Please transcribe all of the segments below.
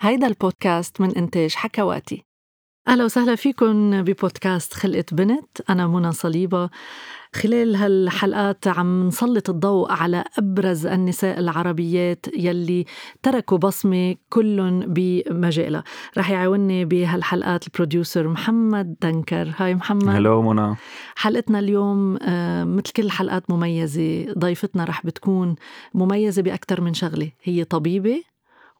هيدا البودكاست من إنتاج حكواتي. أهلا وسهلا فيكم ببودكاست خلقة بنت. أنا منى صليبة. خلال هالحلقات عم نسلط الضوء على أبرز النساء العربيات يلي تركوا بصمة كلهم بمجالها. رح يعاوني بهالحلقات البروديوسر محمد دنكر. هاي محمد. هلو منى. حلقتنا اليوم آه، مثل كل الحلقات مميزة ضيفتنا رح بتكون مميزة بأكثر من شغلة. هي طبيبة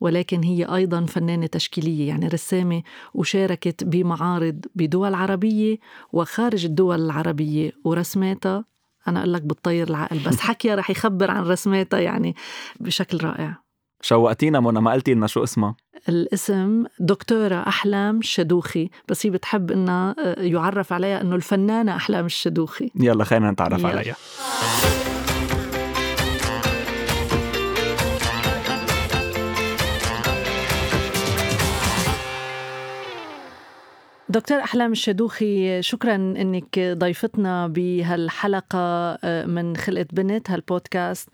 ولكن هي أيضا فنانة تشكيلية يعني رسامة وشاركت بمعارض بدول عربية وخارج الدول العربية ورسماتها أنا أقول لك بتطير العقل بس حكيها رح يخبر عن رسماتها يعني بشكل رائع. شوقتينا منى ما قلتي لنا شو اسمها؟ الاسم دكتورة أحلام الشدوخي بس هي بتحب إنها آه، يعرف عليها إنه الفنانة أحلام الشدوخي. يلا خلينا نتعرف يلا. عليها. دكتور أحلام الشدوخي شكرا أنك ضيفتنا بهالحلقة آه، من خلقة بنت هالبودكاست.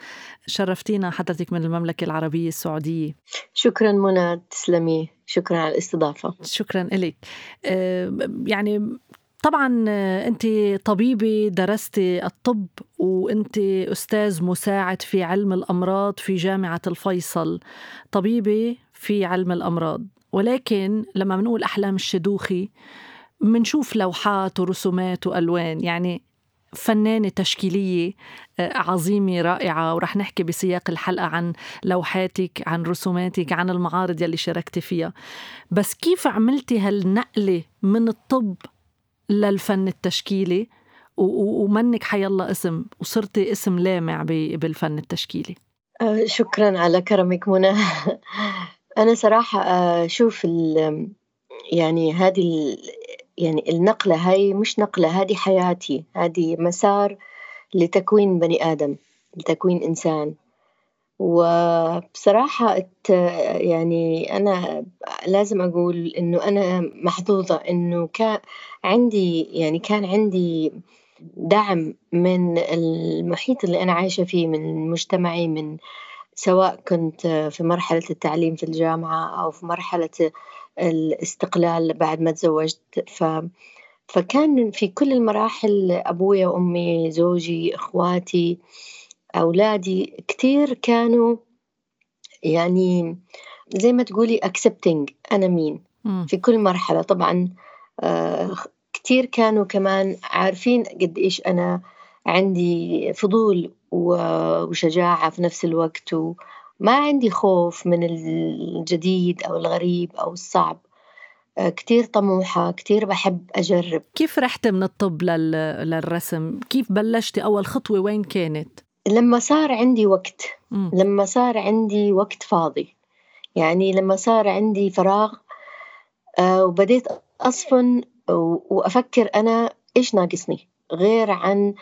شرفتينا حضرتك من المملكة العربية السعودية. شكرا منى تسلمي. شكرا على الاستضافة. شكرا لك آه، يعني طبعا آه، أنت طبيبة درستي الطب وأنت أستاذ مساعد في علم الأمراض في جامعة الفيصل. طبيبة في علم الأمراض. ولكن لما بنقول أحلام الشدوخي بنشوف لوحات ورسومات وألوان. يعني فنانة تشكيلية آه، عظيمة رائعة. ورح نحكي بسياق الحلقة عن لوحاتك عن رسوماتك عن المعارض يلي شاركتي فيها. بس كيف عملتي هالنقلة من الطب للفن التشكيلي؟ ومنك حيالله اسم وصرتي اسم لامع بالفن التشكيلي. آه، شكرا على كرمك منى. أنا صراحة أشوف ال يعني هذه ال يعني النقلة هاي مش نقلة هذه حياتي هذه مسار لتكوين بني آدم لتكوين إنسان. وبصراحة يعني أنا لازم أقول إنه أنا محظوظة إنه كان عندي يعني كان عندي دعم من المحيط اللي أنا عايشة فيه من مجتمعي من سواء كنت في مرحلة التعليم في الجامعة أو في مرحلة الاستقلال بعد ما تزوجت. ف فكان في كل المراحل أبويا وأمي زوجي إخواتي أولادي كتير كانوا يعني زي ما تقولي accepting أنا مين في كل مرحلة. طبعا آه، كتير كانوا كمان عارفين قد إيش أنا عندي فضول وشجاعة في نفس الوقت وما عندي خوف من الجديد أو الغريب أو الصعب آه، كتير طموحة كتير بحب أجرب كيف رحت من الطب للرسم؟ كيف بلشتي أول خطوة وين كانت؟ لما صار عندي وقت م. لما صار عندي وقت فاضي يعني لما صار عندي فراغ آه، وبديت أصفن وأفكر أنا إيش ناقصني غير عن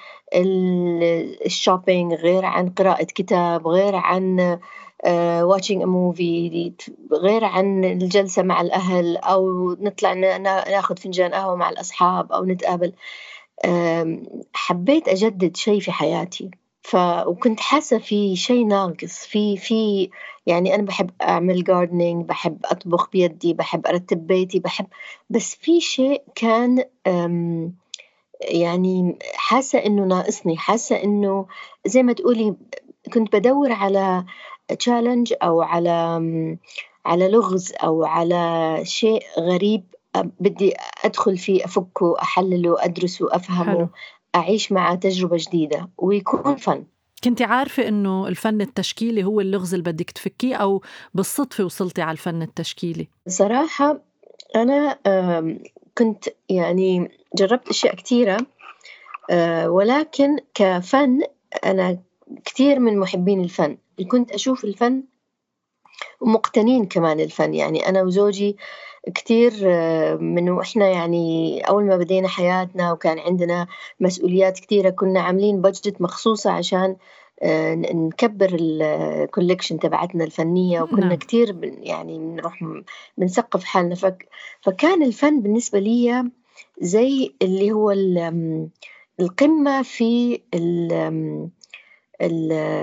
ال shopping غير عن قراءة كتاب غير عن watching movie غير عن الجلسة مع الأهل أو نطلع ناخذ فنجان قهوة مع الأصحاب أو نتقابل. حبيت أجدد شيء في حياتي. ف وكنت حاسة في شيء ناقص في في يعني أنا بحب أعمل جاردنينج بحب أطبخ بيدي بحب أرتب بيتي بحب بس في شيء كان يعني حاسة إنه ناقصني حاسة إنه زي ما تقولي كنت بدور على تشالنج أو على على لغز أو على شيء غريب بدي أدخل فيه أفكه أحلله أدرسه أفهمه حلو. أعيش معه تجربة جديدة ويكون فن كنت عارفة إنه الفن التشكيلي هو اللغز اللي بدك تفكيه أو بالصدفة وصلتي على الفن التشكيلي؟ صراحة أنا كنت يعني جربت أشياء كثيرة آه، ولكن كفن أنا كثير من محبين الفن. كنت أشوف الفن ومقتنين كمان الفن. يعني أنا وزوجي كثير آه، من وإحنا يعني أول ما بدينا حياتنا وكان عندنا مسؤوليات كثيرة كنا عاملين بجت مخصوصة عشان نكبر الكوليكشن تبعتنا الفنية وكنا نعم. كثير يعني بنروح بنثقف حالنا. فك فكان الفن بالنسبة لي زي اللي هو القمة في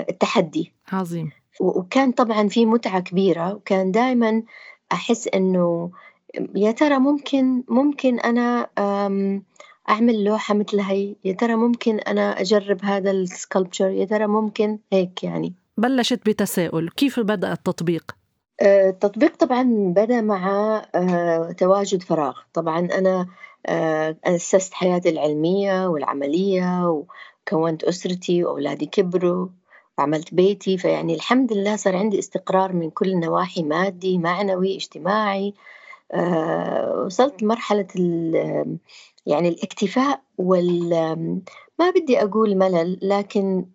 التحدي. عظيم. وكان طبعا في متعة كبيرة وكان دائما أحس إنه يا ترى ممكن ممكن أنا أعمل لوحة مثل هي يا ترى ممكن أنا أجرب هذا السكالبتشر؟ يا ترى ممكن؟ هيك يعني. بلشت بتساؤل. كيف بدأ التطبيق؟ آه، التطبيق طبعا بدأ مع آه، تواجد فراغ. طبعا أنا آه، أسست حياتي العلمية والعملية وكونت أسرتي وأولادي كبروا وعملت بيتي. فيعني الحمد لله صار عندي استقرار من كل النواحي مادي معنوي اجتماعي. وصلت لمرحلة يعني الاكتفاء وال ما بدي أقول ملل لكن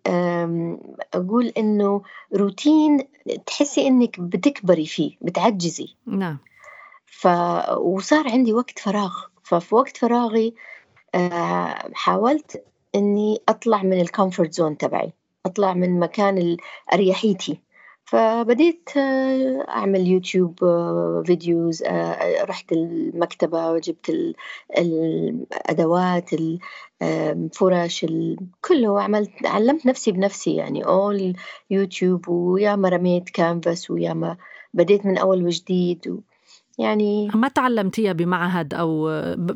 أقول إنه روتين تحسي إنك بتكبري فيه بتعجزي. نعم. ف وصار عندي وقت فراغ. ففي وقت فراغي آه، حاولت إني أطلع من ال comfort zone تبعي أطلع من مكان أريحيتي. فبديت آه، أعمل يوتيوب آه، videos آه، رحت المكتبة وجبت الأدوات الفرش كله عملت علمت نفسي بنفسي يعني أول يوتيوب وياما رميت كانفاس وياما بديت من أول وجديد يعني ما تعلمتيها بمعهد أو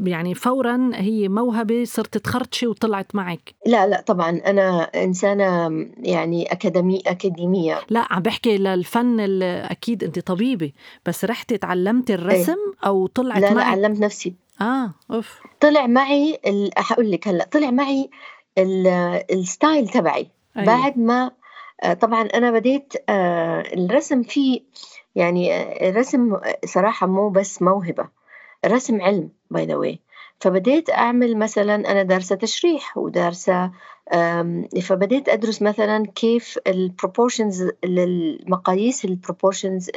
يعني فورا هي موهبة صرت تخرطشي وطلعت معك؟ لا لا طبعا أنا إنسانة يعني اكاديمي أكاديمية. لا عم بحكي للفن أكيد انت طبيبة بس رحتي تعلمتي الرسم إيه؟ أو طلعت لا معك؟ لا علمت نفسي. آه أوف. طلع معي حقول لك هلأ طلع معي ال style تبعي. أيوة. بعد ما آه، طبعا أنا بديت آه، الرسم فيه يعني الرسم صراحة مو بس موهبة الرسم علم by the way فبديت أعمل مثلا أنا دارسة تشريح ودارسة فبديت أدرس مثلا كيف ال proportions للمقاييس ال proportions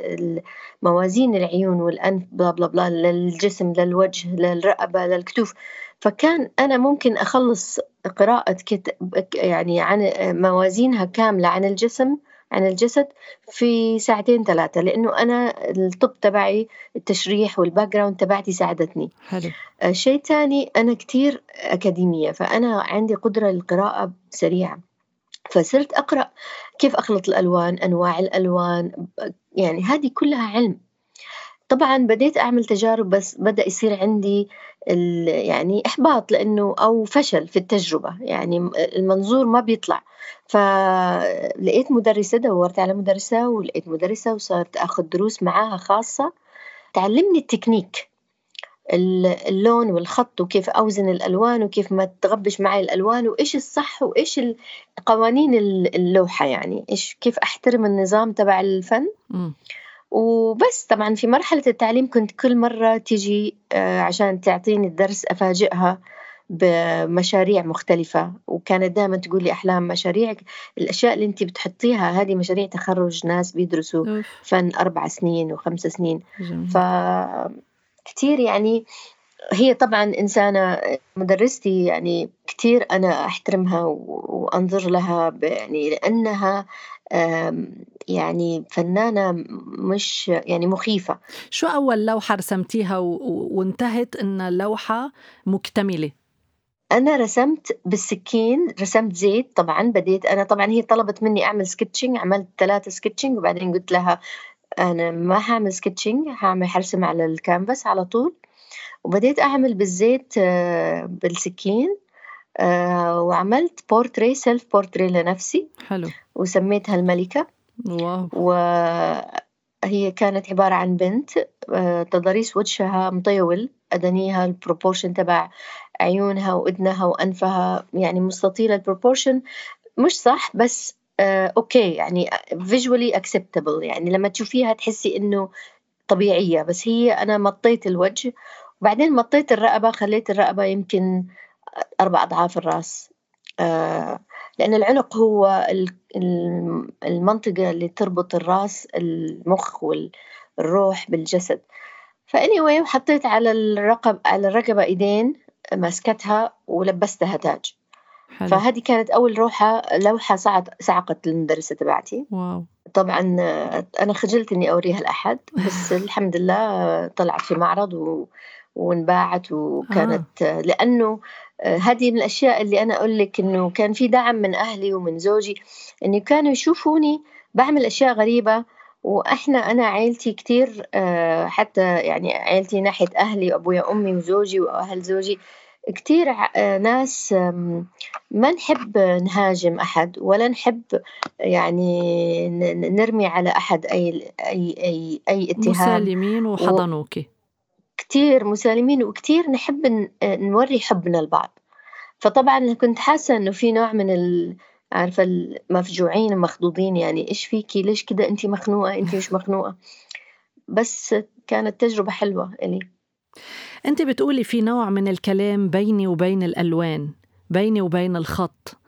موازين العيون والأنف bla bla bla للجسم للوجه للرقبة للكتوف. فكان أنا ممكن أخلص قراءة كتاب يعني عن موازينها كاملة عن الجسم عن الجسد في ساعتين ثلاثة لأنه أنا الطب تبعي التشريح وال background تبعتي ساعدتني. حلو. آه، شيء ثاني أنا كتير أكاديمية فأنا عندي قدرة للقراءة سريعة. فصرت أقرأ كيف أخلط الألوان أنواع الألوان يعني هذه كلها علم. طبعا بديت أعمل تجارب بس بدأ يصير عندي يعني إحباط لأنه أو فشل في التجربة يعني المنظور ما بيطلع. فلقيت مدرسة دورت على مدرسة ولقيت مدرسة وصارت أخذ دروس معاها خاصة. تعلمني التكنيك اللون والخط وكيف أوزن الألوان وكيف ما تغبش معي الألوان وإيش الصح وإيش قوانين اللوحة يعني إيش كيف أحترم النظام تبع الفن. م. وبس طبعا في مرحلة التعليم كنت كل مرة تيجي آه، عشان تعطيني الدرس أفاجئها بمشاريع مختلفة. وكانت دائما تقول لي أحلام مشاريعك الأشياء اللي أنت بتحطيها هذه مشاريع تخرج ناس بيدرسوا فن أربع سنين وخمس سنين. ف كثير يعني هي طبعا إنسانة مدرستي يعني كثير أنا أحترمها وأنظر لها يعني لأنها يعني فنانة مش يعني مخيفة. شو أول لوحة رسمتيها وانتهت إن لوحة مكتملة؟ أنا رسمت بالسكين رسمت زيت طبعا بديت أنا طبعا هي طلبت مني أعمل sketching عملت ثلاثة sketching وبعدين قلت لها أنا ما هعمل sketching هعمل حرسم على الكانفاس على طول. وبديت أعمل بالزيت آه، بالسكين. آه، وعملت portrait self portrait لنفسي حلو. وسميتها الملكة. wow. وهي كانت عبارة عن بنت آه، تضاريس وجهها مطول أدنيها ال proportion تبع عيونها وإذنها وأنفها يعني مستطيلة ال proportion مش صح بس آه OK يعني visually acceptable. يعني لما تشوفيها تحسي إنه طبيعية بس هي أنا مطيت الوجه. وبعدين مطيت الرقبة خليت الرقبة يمكن أربع أضعاف الرأس. آه لأن العنق هو المنطقة اللي تربط الرأس المخ والروح بالجسد. ف anyway حطيت على الرقب على الرقبة إيدين ماسكتها ولبستها تاج. حلو. فهذه كانت أول روحة لوحة صعقت المدرسة تبعتي. wow. طبعا أنا خجلت إني أوريها لأحد بس الحمد لله طلعت في معرض و... وانباعت وكانت آه. لأنه هذه من الأشياء اللي أنا أقول لك إنه كان في دعم من أهلي ومن زوجي إنه كانوا يشوفوني بعمل أشياء غريبة وإحنا أنا عيلتي كتير آه، حتى يعني عيلتي ناحية أهلي وأبويا وأمي وزوجي وأهل زوجي كتير آه، ناس ما نحب نهاجم أحد ولا نحب يعني نرمي على أحد أي أي أي أي اتهام. مسالمين وحضنوك كتير مسالمين وكتير نحب نوري حبنا لبعض. فطبعا كنت حاسة إنه في نوع من ال عارفة المفجوعين المخضوضين يعني إيش فيكي؟ ليش كده؟ أنت مخنوقة أنت مش مخنوقة. بس كانت تجربة حلوة إلي. أنت بتقولي في نوع من الكلام بيني وبين الألوان بيني وبين الخط.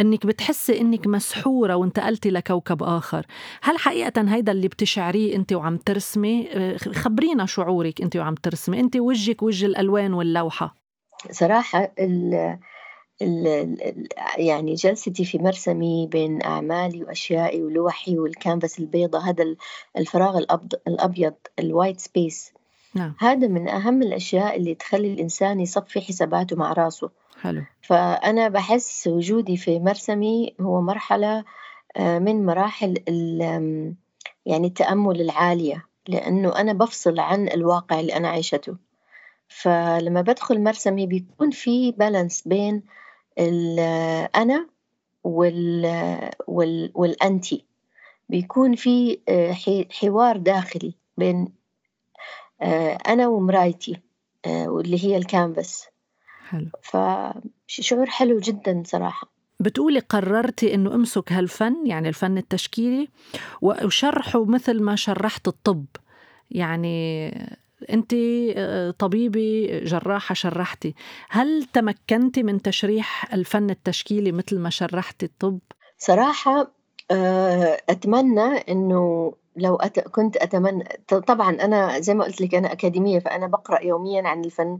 أنك بتحسي أنك مسحورة وانتقلتي لكوكب آخر. هل حقيقة هيدا اللي بتشعريه أنت وعم ترسمي؟ خبرينا شعورك أنت وعم ترسمي. أنت وجهك وجه الألوان واللوحة. صراحة ال يعني جلستي في مرسمي بين أعمالي وأشيائي ولوحي والكانفاس البيضة هذا الفراغ الأبيض ال white space. نعم. هذا من أهم الأشياء اللي تخلي الإنسان يصفي حساباته مع راسه. حلو. فأنا بحس وجودي في مرسمي هو مرحلة آه، من مراحل يعني التأمل العالية لأنه أنا بفصل عن الواقع اللي أنا عايشته. فلما بدخل مرسمي بيكون في balance بين الأنا وال وال والأنتي. بيكون في آه، حوار داخلي بين آه، أنا ومرايتي آه، واللي هي الكانفاس حلو. فشعور حلو جدا صراحة. بتقولي قررتي إنه أمسك هالفن يعني الفن التشكيلي وشرحه مثل ما شرحت الطب. يعني انت آه، طبيبة جراحة شرحتي. هل تمكنتي من تشريح الفن التشكيلي مثل ما شرحتي الطب؟ صراحة آه، أتمنى إنه لو أت... كنت أتمنى طبعا أنا زي ما قلت لك أنا أكاديمية فأنا بقرأ يوميا عن الفن.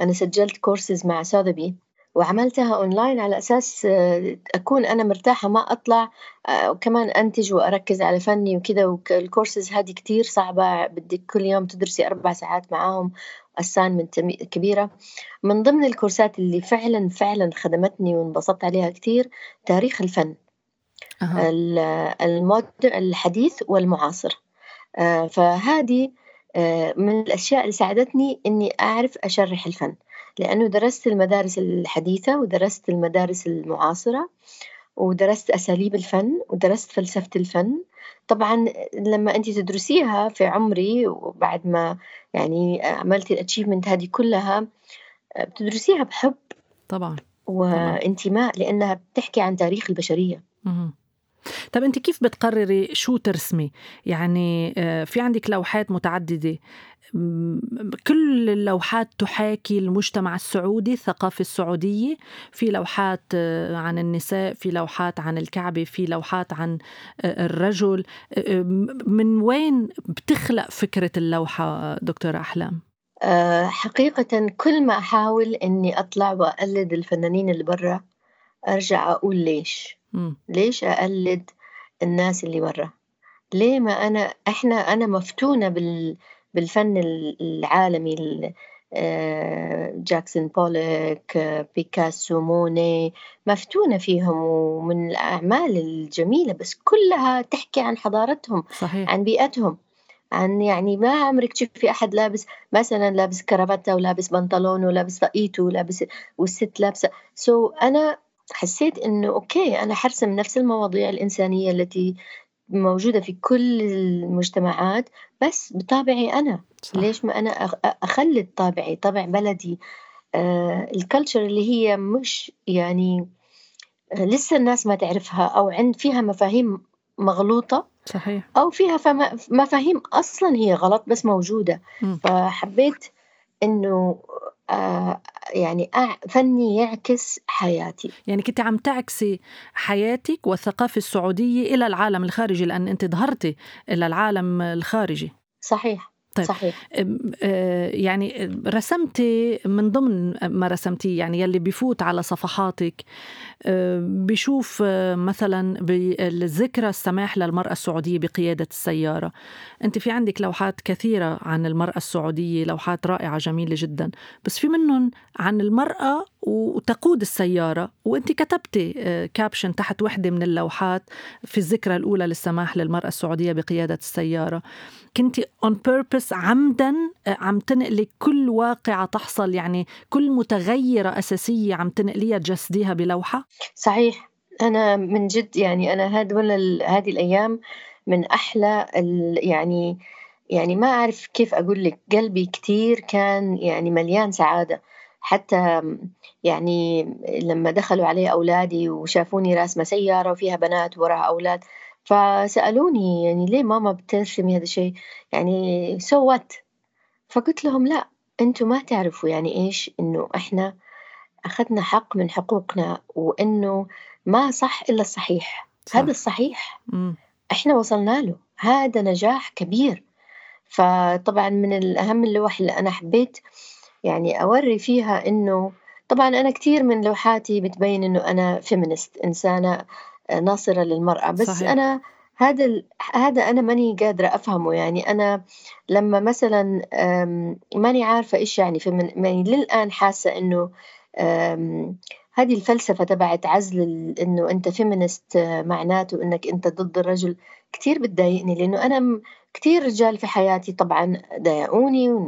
أنا سجلت كورسز مع Sotheby's وعملتها اونلاين على أساس آه، أكون أنا مرتاحة ما أطلع آه، وكمان أنتج وأركز على فني وكذا والكورسز هذه كتير صعبة بدك كل يوم تدرسي أربع ساعات معاهم assignment كبيرة. من ضمن الكورسات اللي فعلا فعلا خدمتني وانبسطت عليها كتير تاريخ الفن. أه. ال modern الحديث والمعاصر. آه، فهذه من الأشياء اللي ساعدتني إني أعرف أشرح الفن لأنه درست المدارس الحديثة ودرست المدارس المعاصرة ودرست أساليب الفن ودرست فلسفة الفن. طبعا لما أنت تدرسيها في عمري وبعد ما يعني عملتي الأتشيفمنت هذه كلها بتدرسيها بحب. طبعا وانتماء لأنها بتحكي عن تاريخ البشرية. طب أنت كيف بتقرري شو ترسمي؟ يعني آه، في عندك لوحات متعددة. كل اللوحات تحاكي المجتمع السعودي الثقافة السعودية. في لوحات آه، عن النساء في لوحات عن الكعبة في لوحات عن آه، الرجل. من وين بتخلق فكرة اللوحة دكتورة أحلام؟ حقيقة كل ما أحاول إني أطلع وأقلد الفنانين اللي برا أرجع أقول ليش؟ ليش أقلد الناس اللي برا؟ ليه ما أنا إحنا أنا مفتونة بال بالفن العالمي آه، جاكسون بوليك بيكاسو موني مفتونة فيهم ومن الأعمال الجميلة بس كلها تحكي عن حضارتهم صحيح. عن بيئتهم عن يعني ما عمرك تشوفي أحد لابس مثلا لابس كرافته ولابس بنطلون ولابس طاقيته ولابس والست لابسة. so so أنا حسيت إنه okay أنا حرسم نفس المواضيع الإنسانية التي موجودة في كل المجتمعات بس بطابعي أنا صح. ليش ما أنا أخلد طابعي طابع بلدي آه الكالتشر اللي هي مش يعني آه لسه الناس ما تعرفها أو عند فيها مفاهيم مغلوطة صحيح أو فيها مفاهيم أصلا هي غلط بس موجودة م. فحبيت إنه آه، يعني فني يعكس حياتي. يعني كنت عم تعكسي حياتك والثقافة السعودية إلى العالم الخارجي لأن أنت ظهرتي إلى العالم الخارجي. صحيح. طيب صحيح. آه، يعني رسمتي من ضمن ما رسمتيه يعني يلي بفوت على صفحاتك آه، بشوف آه، مثلا بالذكرى السماح للمرأة السعودية بقيادة السيارة. أنت في عندك لوحات كثيرة عن المرأة السعودية لوحات رائعة جميلة جدا بس في منهم عن المرأة وتقود السيارة. وأنت كتبتي كابشن تحت وحدة من اللوحات في الذكرى الأولى للسماح للمرأة السعودية بقيادة السيارة. كنت on purpose عمدا عم تنقلي كل واقعة تحصل يعني كل متغيرة أساسية عم تنقليها تجسديها بلوحة؟ صحيح. أنا من جد يعني أنا هدول هذه الأيام من أحلى يعني يعني ما أعرف كيف أقول لك. قلبي كتير كان يعني مليان سعادة. حتى يعني لما دخلوا علي أولادي وشافوني راسمة سيارة وفيها بنات وراها أولاد فسألوني يعني ليه ماما بترسمي هذا الشيء؟ يعني سو وات فقلت لهم لا أنتوا ما تعرفوا يعني إيش؟ إنه إحنا أخذنا حق من حقوقنا وإنه ما صح إلا الصحيح. صح. هذا الصحيح. م. إحنا وصلنا له. هذا نجاح كبير. فطبعا من الأهم اللوح اللي أنا حبيت يعني أوري فيها إنه طبعا أنا كثير من لوحاتي بتبين إنه أنا feminist إنسانة ناصرة للمرأة. بس صحيح. أنا هذا ال... هذا أنا ماني قادرة أفهمه. يعني أنا لما مثلا ماني عارفة إيش يعني فمن يعني للآن حاسة إنه هذه الفلسفة تبعت عزل إنه أنت feminist معناته إنك أنت ضد الرجل كثير بتضايقني. لأنه أنا كثير رجال في حياتي طبعا ضايقوني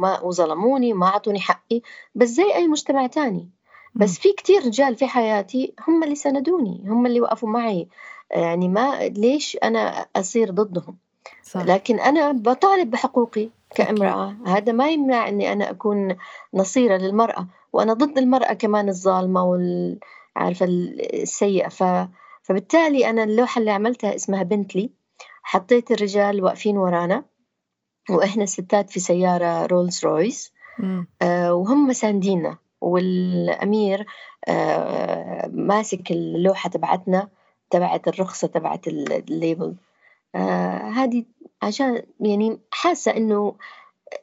وما وظلموني وما أعطوني حقي. بس زي أي مجتمع تاني. بس في كتير رجال في حياتي هم اللي سندوني هم اللي وقفوا معي. يعني ما ليش أنا أصير ضدهم؟ صح. لكن أنا بطالب بحقوقي كامرأة. هذا ما يمنع أني أنا أكون نصيرة للمرأة. وأنا ضد المرأة كمان الظالمة والعارفة السيئة. ف... فبالتالي أنا اللوحة اللي عملتها اسمها بنتلي. حطيت الرجال واقفين ورانا. وإحنا الستات في سيارة رولز رويس آه وهم ساندينا والأمير آه ماسك اللوحة تبعتنا تبعت الرخصة تبعت ال label. آه هذه عشان يعني حاسة إنه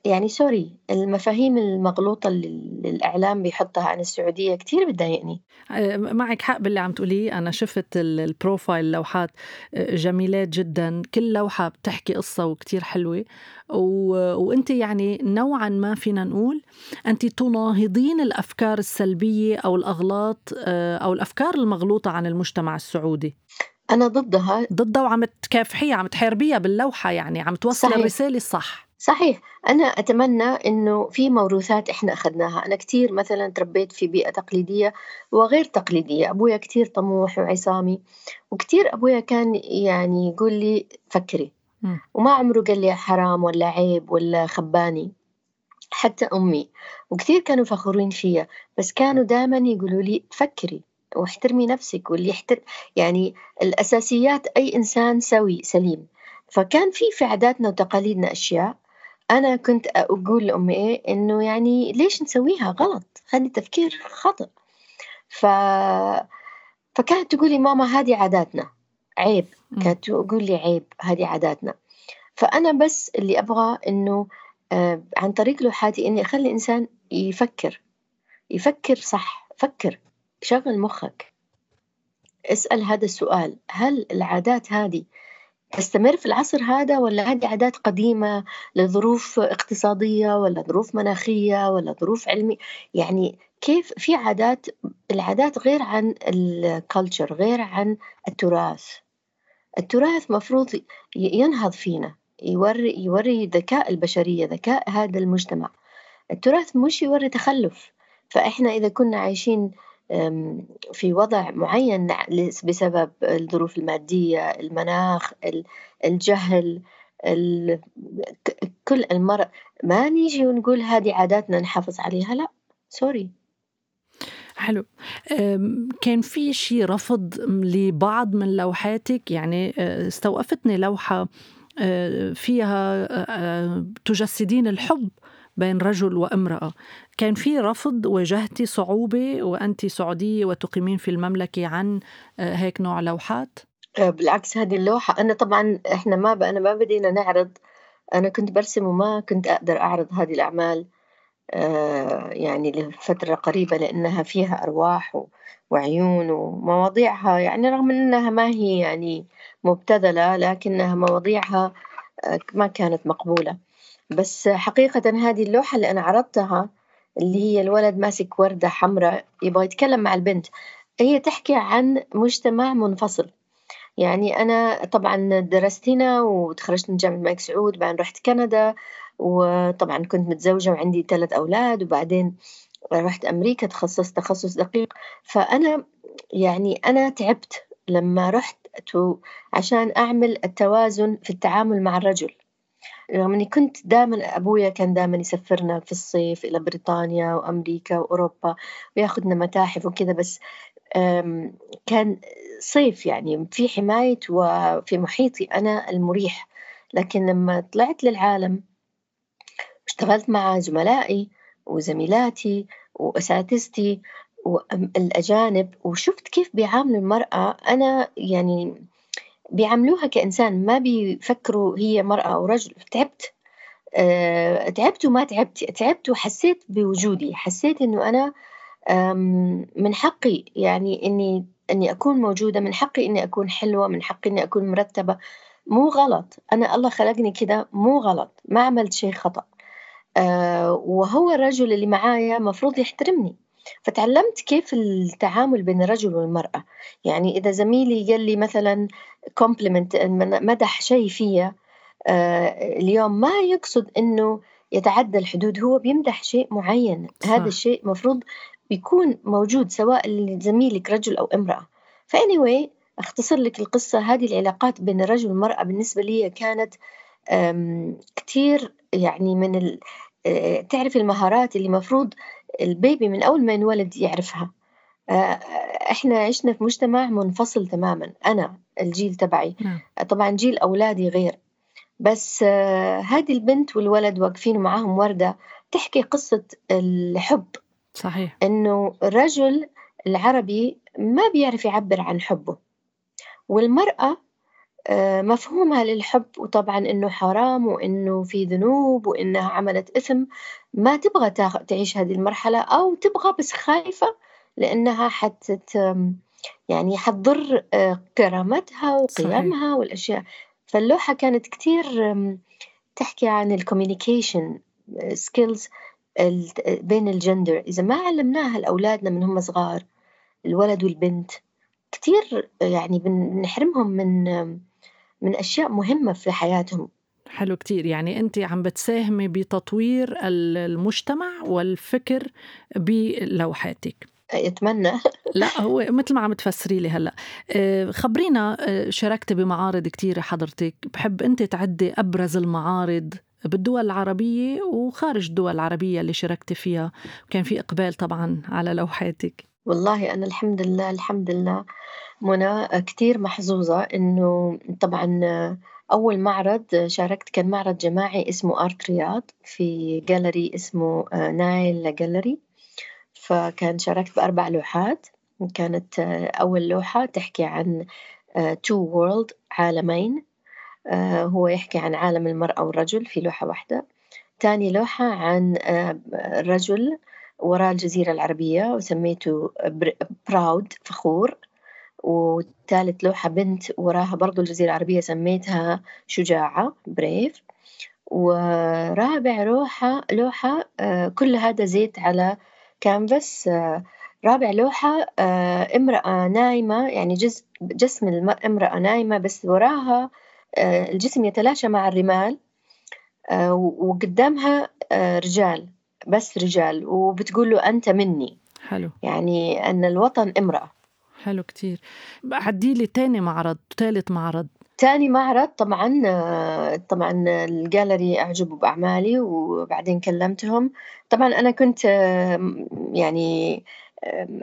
يعني sorry المفاهيم المغلوطة اللي الإعلام بيحطها عن السعودية كتير بتضايقني. آه، معك حق باللي عم تقوليه. أنا شفت البروفايل لوحات آه، جميلات جدا. كل لوحة بتحكي قصة وكتير حلوة. و... وأنت يعني نوعا ما فينا نقول أنت تناهضين الأفكار السلبية أو الأغلاط آه، أو الأفكار المغلوطة عن المجتمع السعودي. أنا ضدها. ضدها وعم تكافحيها عم تحاربيها باللوحة يعني عم توصل. الرسالة الصح. صحيح أنا أتمنى إنه في موروثات إحنا أخذناها. أنا كتير مثلا تربيت في بيئة تقليدية وغير تقليدية. أبويا كتير طموح وعصامي وكتير أبويا كان يعني يقول لي فكري. وما عمره قال لي حرام ولا عيب ولا خباني حتى أمي. وكثير كانوا فخورين فيا بس كانوا دائما يقولوا لي فكري واحترمي نفسك واللي يحتر يعني الأساسيات أي إنسان سوي سليم. فكان في في عاداتنا وتقاليدنا أشياء أنا كنت أقول لأمي إيه إنه يعني ليش نسويها غلط؟ هذا تفكير خطأ. ف... فكانت تقول لي ماما هذه عاداتنا. عيب. كانت تقول لي عيب هذه عاداتنا. فأنا بس اللي أبغى إنه آه عن طريق لوحاتي إني أخلي الإنسان يفكر. يفكر صح. فكر. شغل مخك. اسأل هذا السؤال. هل العادات هذه تستمر في العصر هذا ولا هذه عادات قديمة لظروف اقتصادية ولا ظروف مناخية ولا ظروف علمية؟ يعني كيف في عادات العادات غير عن ال culture غير عن التراث. التراث مفروض ينهض فينا يوري يوري ذكاء البشرية ذكاء هذا المجتمع. التراث مش يوري تخلف. فإحنا إذا كنا عايشين في وضع معين بسبب الظروف المادية المناخ الجهل كل المرض ما نيجي ونقول هذه عاداتنا نحافظ عليها؟ لا سوري. حلو. كان في شيء رفض لبعض من لوحاتك؟ يعني استوقفتني لوحة فيها تجسدين الحب؟ بين رجل وامرأة. كان في رفض واجهتي صعوبة وأنت سعودية وتقيمين في المملكة عن آه، هيك نوع لوحات؟ آه، بالعكس هذه اللوحة. أنا طبعا إحنا ما أنا ما بدينا نعرض. أنا كنت برسم وما كنت أقدر أعرض هذه الأعمال آه، يعني لفترة قريبة لأنها فيها أرواح وعيون ومواضيعها يعني رغم أنها ما هي يعني مبتذلة لكنها مواضيعها ما كانت مقبولة. بس حقيقة هذه اللوحة اللي أنا عرضتها اللي هي الولد ماسك وردة حمراء يبغى يتكلم مع البنت هي تحكي عن مجتمع منفصل. يعني أنا طبعا درست هنا وتخرجت من جامعة الملك سعود بعدين رحت كندا وطبعا كنت متزوجة وعندي ثلاث أولاد وبعدين رحت أمريكا تخصصت تخصص دقيق. فأنا يعني أنا تعبت لما رحت عشان أعمل التوازن في التعامل مع الرجل. رغم إني كنت دائما أبويا كان دائما يسفرنا في الصيف إلى بريطانيا وأمريكا وأوروبا ويأخذنا متاحف وكذا بس كان صيف يعني في حماية وفي محيطي أنا المريح. لكن لما طلعت للعالم اشتغلت مع زملائي وزميلاتي وأساتذتي والأجانب وشفت كيف بيعاملوا المرأة أنا يعني بيعاملوها كإنسان ما بيفكروا هي مرأة أو رجل. تعبت أه تعبت وما تعبت. تعبت وحسيت بوجودي. حسيت إنه أنا من حقي يعني إني إني أكون موجودة من حقي إني أكون حلوة من حقي إني أكون مرتبة. مو غلط. أنا الله خلقني كذا مو غلط. ما عملت شيء خطأ. أه وهو الرجل اللي معايا مفروض يحترمني. فتعلمت كيف التعامل بين الرجل والمرأة. يعني إذا زميلي قال لي مثلا كومبلمنت مدح شيء فيا آه اليوم ما يقصد إنه يتعدى الحدود هو بيمدح شيء معين. صح. هذا الشيء مفروض بيكون موجود سواء لزميلك رجل أو امرأة. فاني أختصر لك القصة. هذه العلاقات بين الرجل والمرأة بالنسبة لي كانت كثير يعني من آه، تعرف المهارات اللي مفروض البيبي من أول ما ينولد يعرفها. آه، إحنا عشنا في مجتمع منفصل تماما أنا الجيل تبعي. نعم. طبعا جيل أولادي غير. بس آه، هذه البنت والولد واقفين ومعاهم وردة تحكي قصة الحب. صحيح. إنه الرجل العربي ما بيعرف يعبر عن حبه. والمرأة آه، مفهومها للحب وطبعا إنه حرام وإنه في ذنوب وإنها عملت إثم. ما تبغى تعيش هذه المرحلة أو تبغى بس خايفة لأنها حت يعني حتضر آه، كرامتها وقيمها والأشياء. فاللوحة كانت كتير تحكي عن ال communication skills بين الجندر. إذا ما علمناها لأولادنا من هم صغار الولد والبنت كتير يعني بنحرمهم من من أشياء مهمة في حياتهم. حلو كتير. يعني أنت عم بتساهمي بتطوير المجتمع والفكر بلوحاتك. أتمنى. لا هو مثل ما عم تفسري لي هلأ. آه، خبرينا آه، شاركتي بمعارض كتير حضرتك. بحب أنت تعدي أبرز المعارض بالدول العربية وخارج الدول العربية اللي شاركتي فيها. وكان في إقبال طبعا على لوحاتك. والله أنا الحمد لله الحمد لله. منى كتير محظوظة إنه طبعا أول معرض شاركت كان معرض جماعي اسمه آرت رياض في جاليري اسمه نايل جاليري فكان شاركت بأربع لوحات. كانت أول لوحة تحكي عن two world عالمين. هو يحكي عن عالم المرأة والرجل في لوحة واحدة. تاني لوحة عن رجل وراء الجزيرة العربية وسميته proud فخور. وثالث لوحة بنت وراها برضو الجزيرة العربية سميتها شجاعة brave ورابع لوحة لوحة آه، كل هذا زيت على كانفاس آه، رابع لوحة آه، امرأة نايمة يعني جسم الامرأة نايمة بس وراها الجسم يتلاشى مع الرمال. وقدامها رجال. بس رجال وبتقول له أنت مني. حلو. يعني أن الوطن امرأة. حلو كتير. عدي لي تاني معرض ثالث معرض. تاني معرض طبعا طبعا الجاليري أعجبوا بأعمالي وبعدين كلمتهم. طبعا أنا كنت يعني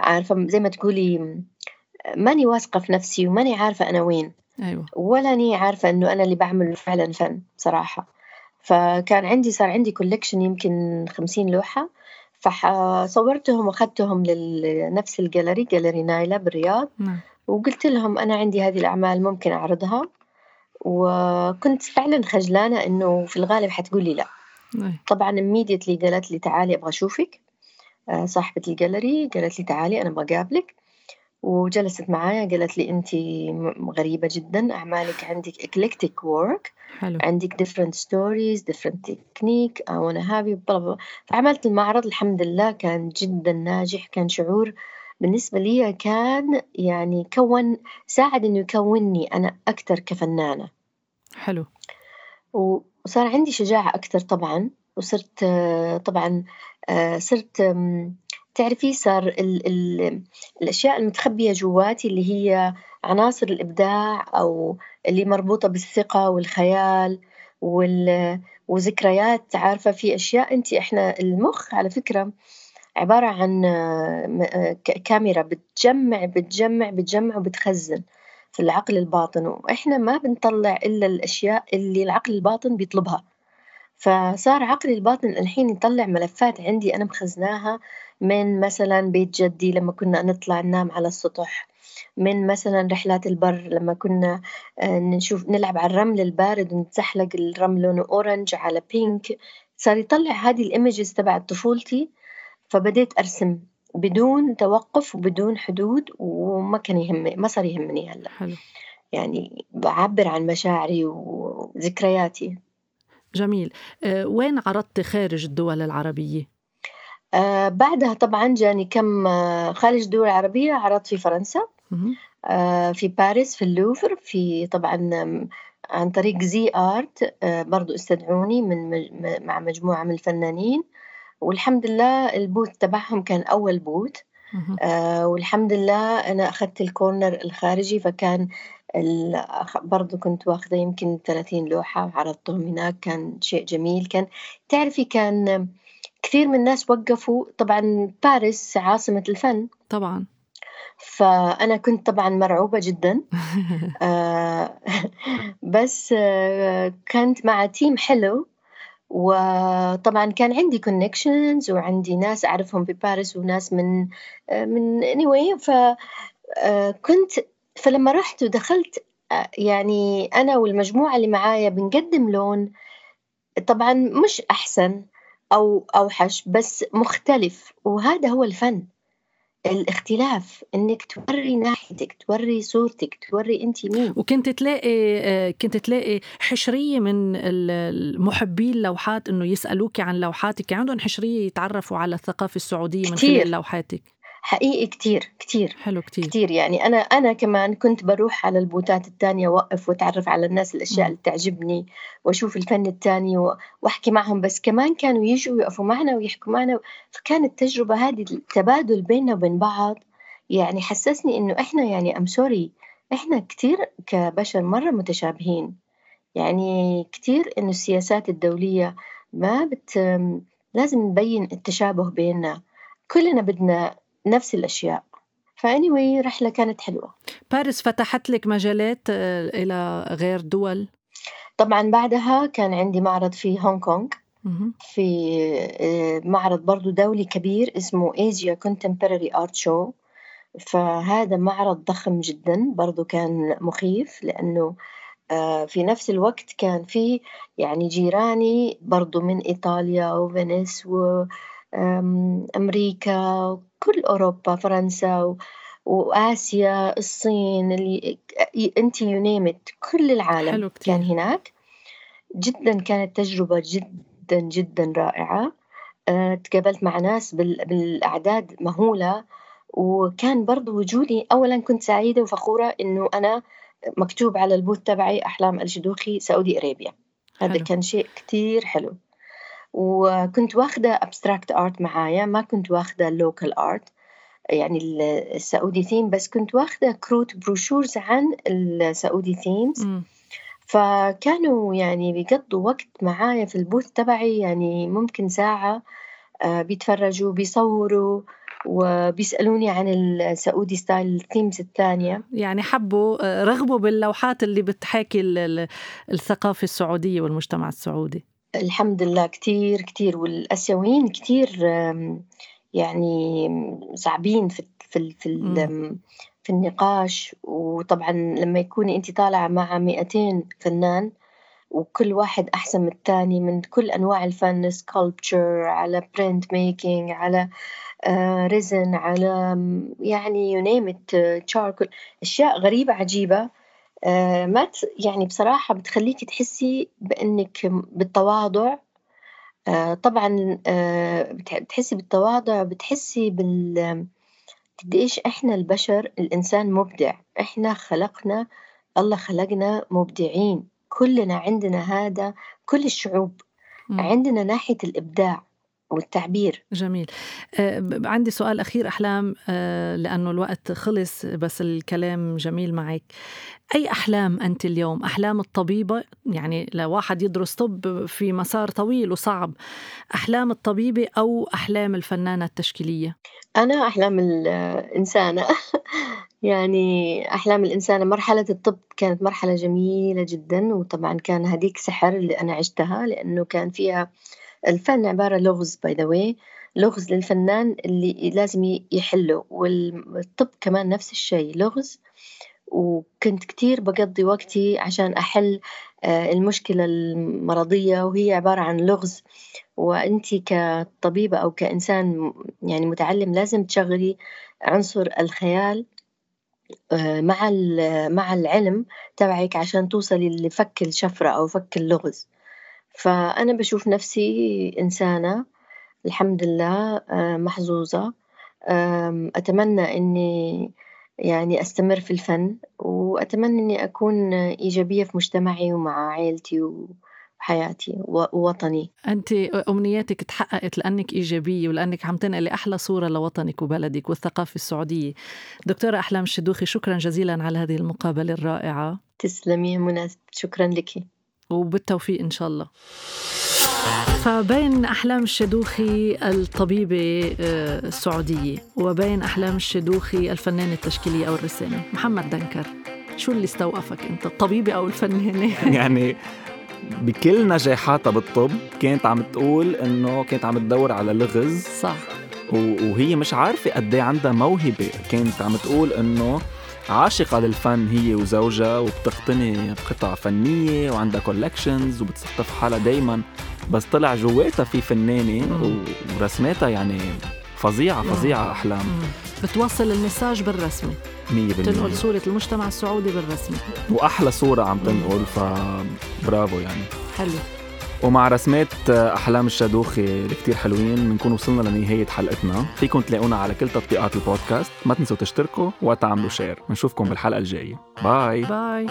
عارفة زي ما تقولي ماني واثقة في نفسي وماني عارفة أنا وين. أيوة. ولا أني عارفة إنه أنا اللي بعمل فعلا فن صراحة. فكان عندي صار عندي collection يمكن خمسين لوحة فصورتهم وأخذتهم لنفس ال gallery gallery نايلة بالرياض نعم. وقلت لهم أنا عندي هذه الأعمال ممكن أعرضها وكنت فعلا خجلانة إنه في الغالب حتقولي لا نعم. طبعا immediately قالت لي تعالي أبغى أشوفك آه، صاحبة الجاليري قالت لي تعالي أنا أبغى أقابلك وجلست معايا قالت لي أنت غريبة جدا أعمالك عندك work حلو. عندك I wanna have you blah blah. فعملت المعرض الحمد لله كان جدا ناجح كان شعور بالنسبة لي كان يعني كون ساعد إنه يكونني أنا أكثر كفنانة. حلو. وصار عندي شجاعة أكثر طبعا وصرت طبعا آه، صرت تعرفي صار ال ال الأشياء المتخبية جواتي اللي هي عناصر الإبداع أو اللي مربوطة بالثقة والخيال وال وذكريات عارفة؟ في أشياء أنت إحنا المخ على فكرة عبارة عن آه، كاميرا بتجمع بتجمع بتجمع وبتخزن في العقل الباطن وإحنا ما بنطلع إلا الأشياء اللي العقل الباطن بيطلبها. فصار عقلي الباطن الحين يطلع ملفات عندي أنا مخزناها من مثلا بيت جدي لما كنا نطلع ننام على السطح من مثلا رحلات البر لما كنا آه، نشوف نلعب على الرمل البارد ونتزحلق الرمل لونه orange على pink صار يطلع هذه ال images تبع طفولتي فبديت أرسم بدون توقف وبدون حدود وما كان يهمني ما صار يهمني هلأ. حلو. يعني بعبر عن مشاعري وذكرياتي. جميل آه، وين عرضت خارج الدول العربية؟ آه بعدها طبعا جاني كم آه خارج الدول العربية عرضت في فرنسا. آه في باريس في اللوفر في طبعا عن طريق زي آرت آه برضو استدعوني من مج- مع مجموعة من الفنانين والحمد لله البوث تبعهم كان أول مهم. آه والحمد لله أنا أخذت الكورنر الخارجي فكان برضو كنت واخذة يمكن 30 لوحة وعرضتهم هناك كان شيء جميل. كان تعرفي كان كثير من الناس وقفوا طبعا باريس عاصمة الفن. طبعا. فأنا كنت طبعا مرعوبة جدا. آه، بس آه، كنت مع تيم حلو. وطبعا كان عندي connections وعندي ناس أعرفهم بباريس وناس من آه، من anyway فكنت فلما رحت ودخلت آه، يعني أنا والمجموعة اللي معايا بنقدم لون طبعا مش أحسن أو أوحش بس مختلف وهذا هو الفن. الاختلاف إنك توري ناحيتك توري صورتك توري أنت مين وكنت تلاقي آه، كنت تلاقي حشرية من محبي اللوحات إنه يسالوك عن لوحاتك عندهم حشرية يتعرفوا على الثقافة السعودية من كتير. خلال لوحاتك حقيقي كتير كتير حلو كتير. كتير يعني. أنا أنا كمان كنت بروح على ال booth ات التانية وأوقف وأتعرف على الناس الأشياء. اللي تعجبني وأشوف الفن التاني وأحكي معهم. بس كمان كانوا يجوا يقفوا معنا ويحكوا معنا. فكانت التجربة هذه التبادل بيننا وبين بعض يعني حسسني إنه إحنا يعني am sorry إحنا كتير كبشر مرة متشابهين. يعني كتير إنه السياسات الدولية ما بت لازم نبين التشابه بيننا. كلنا بدنا نفس الأشياء. فاني رحلة كانت حلوة. باريس فتحت لك مجالات آه، إلى غير دول؟ طبعا بعدها كان عندي معرض في هونغ كونغ. في آه، معرض برضو دولي كبير اسمه Asia Contemporary Art Show. فهذا معرض ضخم جدا برضو كان مخيف لأنه آه، في نفس الوقت كان في يعني جيراني برضو من إيطاليا وفينيس وأمريكا وكل أوروبا فرنسا و- وآسيا الصين اللي أنت يونيمت كل العالم حلو كتير. كان هناك. جدا كانت تجربة جدا جدا رائعة. آه، تقابلت مع ناس بال- بالأعداد مهولة. وكان برضو وجودي أولا كنت سعيدة وفخورة إنه أنا مكتوب على ال booth تبعي أحلام الشادوخي Saudi Arabia. هذا. كان شيء كتير حلو. وكنت واخدة abstract art معايا ما كنت واخدة local art يعني ال- ال Saudi theme بس كنت واخدة كروت brochures عن ال Saudi themes. فكانوا يعني بيقضوا وقت معايا في ال booth تبعي يعني ممكن ساعة آه، بيتفرجوا بيصوروا وبيسألوني عن ال Saudi style ال themes الثانية. يعني حبوا آه، رغبوا باللوحات اللي بتحاكي ال- ال- الثقافة السعودية والمجتمع السعودي. الحمد لله كتير كتير والآسيويين كتير يعني صعبين في في في في النقاش. وطبعا لما يكوني أنت طالعة مع 200 فنان وكل واحد أحسن من الثاني من كل أنواع الفن sculpture على print making على آه، ريزن على يعني يونيمت تشاركل أشياء غريبة عجيبة. آه، ما يعني بصراحة بتخليكي تحسي بإنك بالتواضع. آه، طبعا بتحسي بالتواضع بتحسي بال قديش إحنا البشر الإنسان مبدع. إحنا خلقنا الله خلقنا مبدعين. كلنا عندنا هذا كل الشعوب م. عندنا ناحية الإبداع. والتعبير. جميل. آه عندي سؤال أخير أحلام آه لأنه الوقت خلص بس الكلام جميل معك. أي أحلام أنت اليوم؟ أحلام الطبيبة؟ يعني لواحد يدرس طب في مسار طويل وصعب أحلام الطبيبة أو أحلام الفنانة التشكيلية؟ أنا أحلام الإنسانة. يعني أحلام الإنسانة مرحلة الطب كانت مرحلة جميلة جدا وطبعا كان هديك سحر اللي أنا عشتها لأنه كان فيها الفن عبارة لغز باي ذا لغز للفنان اللي لازم يحله والطب كمان نفس الشيء لغز. وكنت كتير بقضي وقتي عشان أحل آه، المشكلة المرضية وهي عبارة عن لغز. وأنت كطبيبة أو كإنسان يعني متعلم لازم تشغلي عنصر الخيال مع مع العلم تبعك عشان توصلي لفك الشفرة أو فك اللغز. فأنا بشوف نفسي إنسانة الحمد لله آه، محظوظة. أتمنى إني يعني أستمر في الفن وأتمنى إني أكون إيجابية في مجتمعي ومع عائلتي وحياتي ووطني. أنت أمنياتك تحققت لأنك إيجابية ولأنك عم تنقلي أحلى صورة لوطنك وبلدك والثقافة السعودية. دكتورة أحلام الشدوخي شكرا جزيلا على هذه المقابلة الرائعة. تسلمي يا منى شكرا لك. وبالتوفيق إن شاء الله. فبين أحلام الشدوخي الطبيبة آه، السعودية وبين أحلام الشدوخي الفنانة التشكيلية أو الرسامة. محمد دنكر شو اللي استوقفك أنت الطبيبة أو الفنانة؟ يعني بكل نجاحاتها بالطب كانت عم تقول إنه كانت عم تدور على لغز صح. وهي مش عارفة قد إيه عندها موهبة. كانت عم تقول إنه عاشقة للفن هي وزوجها وبتقتني قطع فنية وعندها كولكشنز وبتصفف حالها دايما. بس طلع جواتها في فنانة ورسماتها يعني فظيعة فظيعة أحلام. بتوصل ال message بالرسمة. 100% تنقل صورة المجتمع السعودي بالرسمة وأحلى صورة عم تنقل فبرافو يعني. حلو. ومع رسمات أحلام الشادوخي اللي كتير حلوين بنكون وصلنا لنهاية حلقتنا. فيكم تلاقونا على كل تطبيقات البودكاست. ما تنسوا تشتركوا وتعملوا share بنشوفكم بالحلقة الجاية. bye bye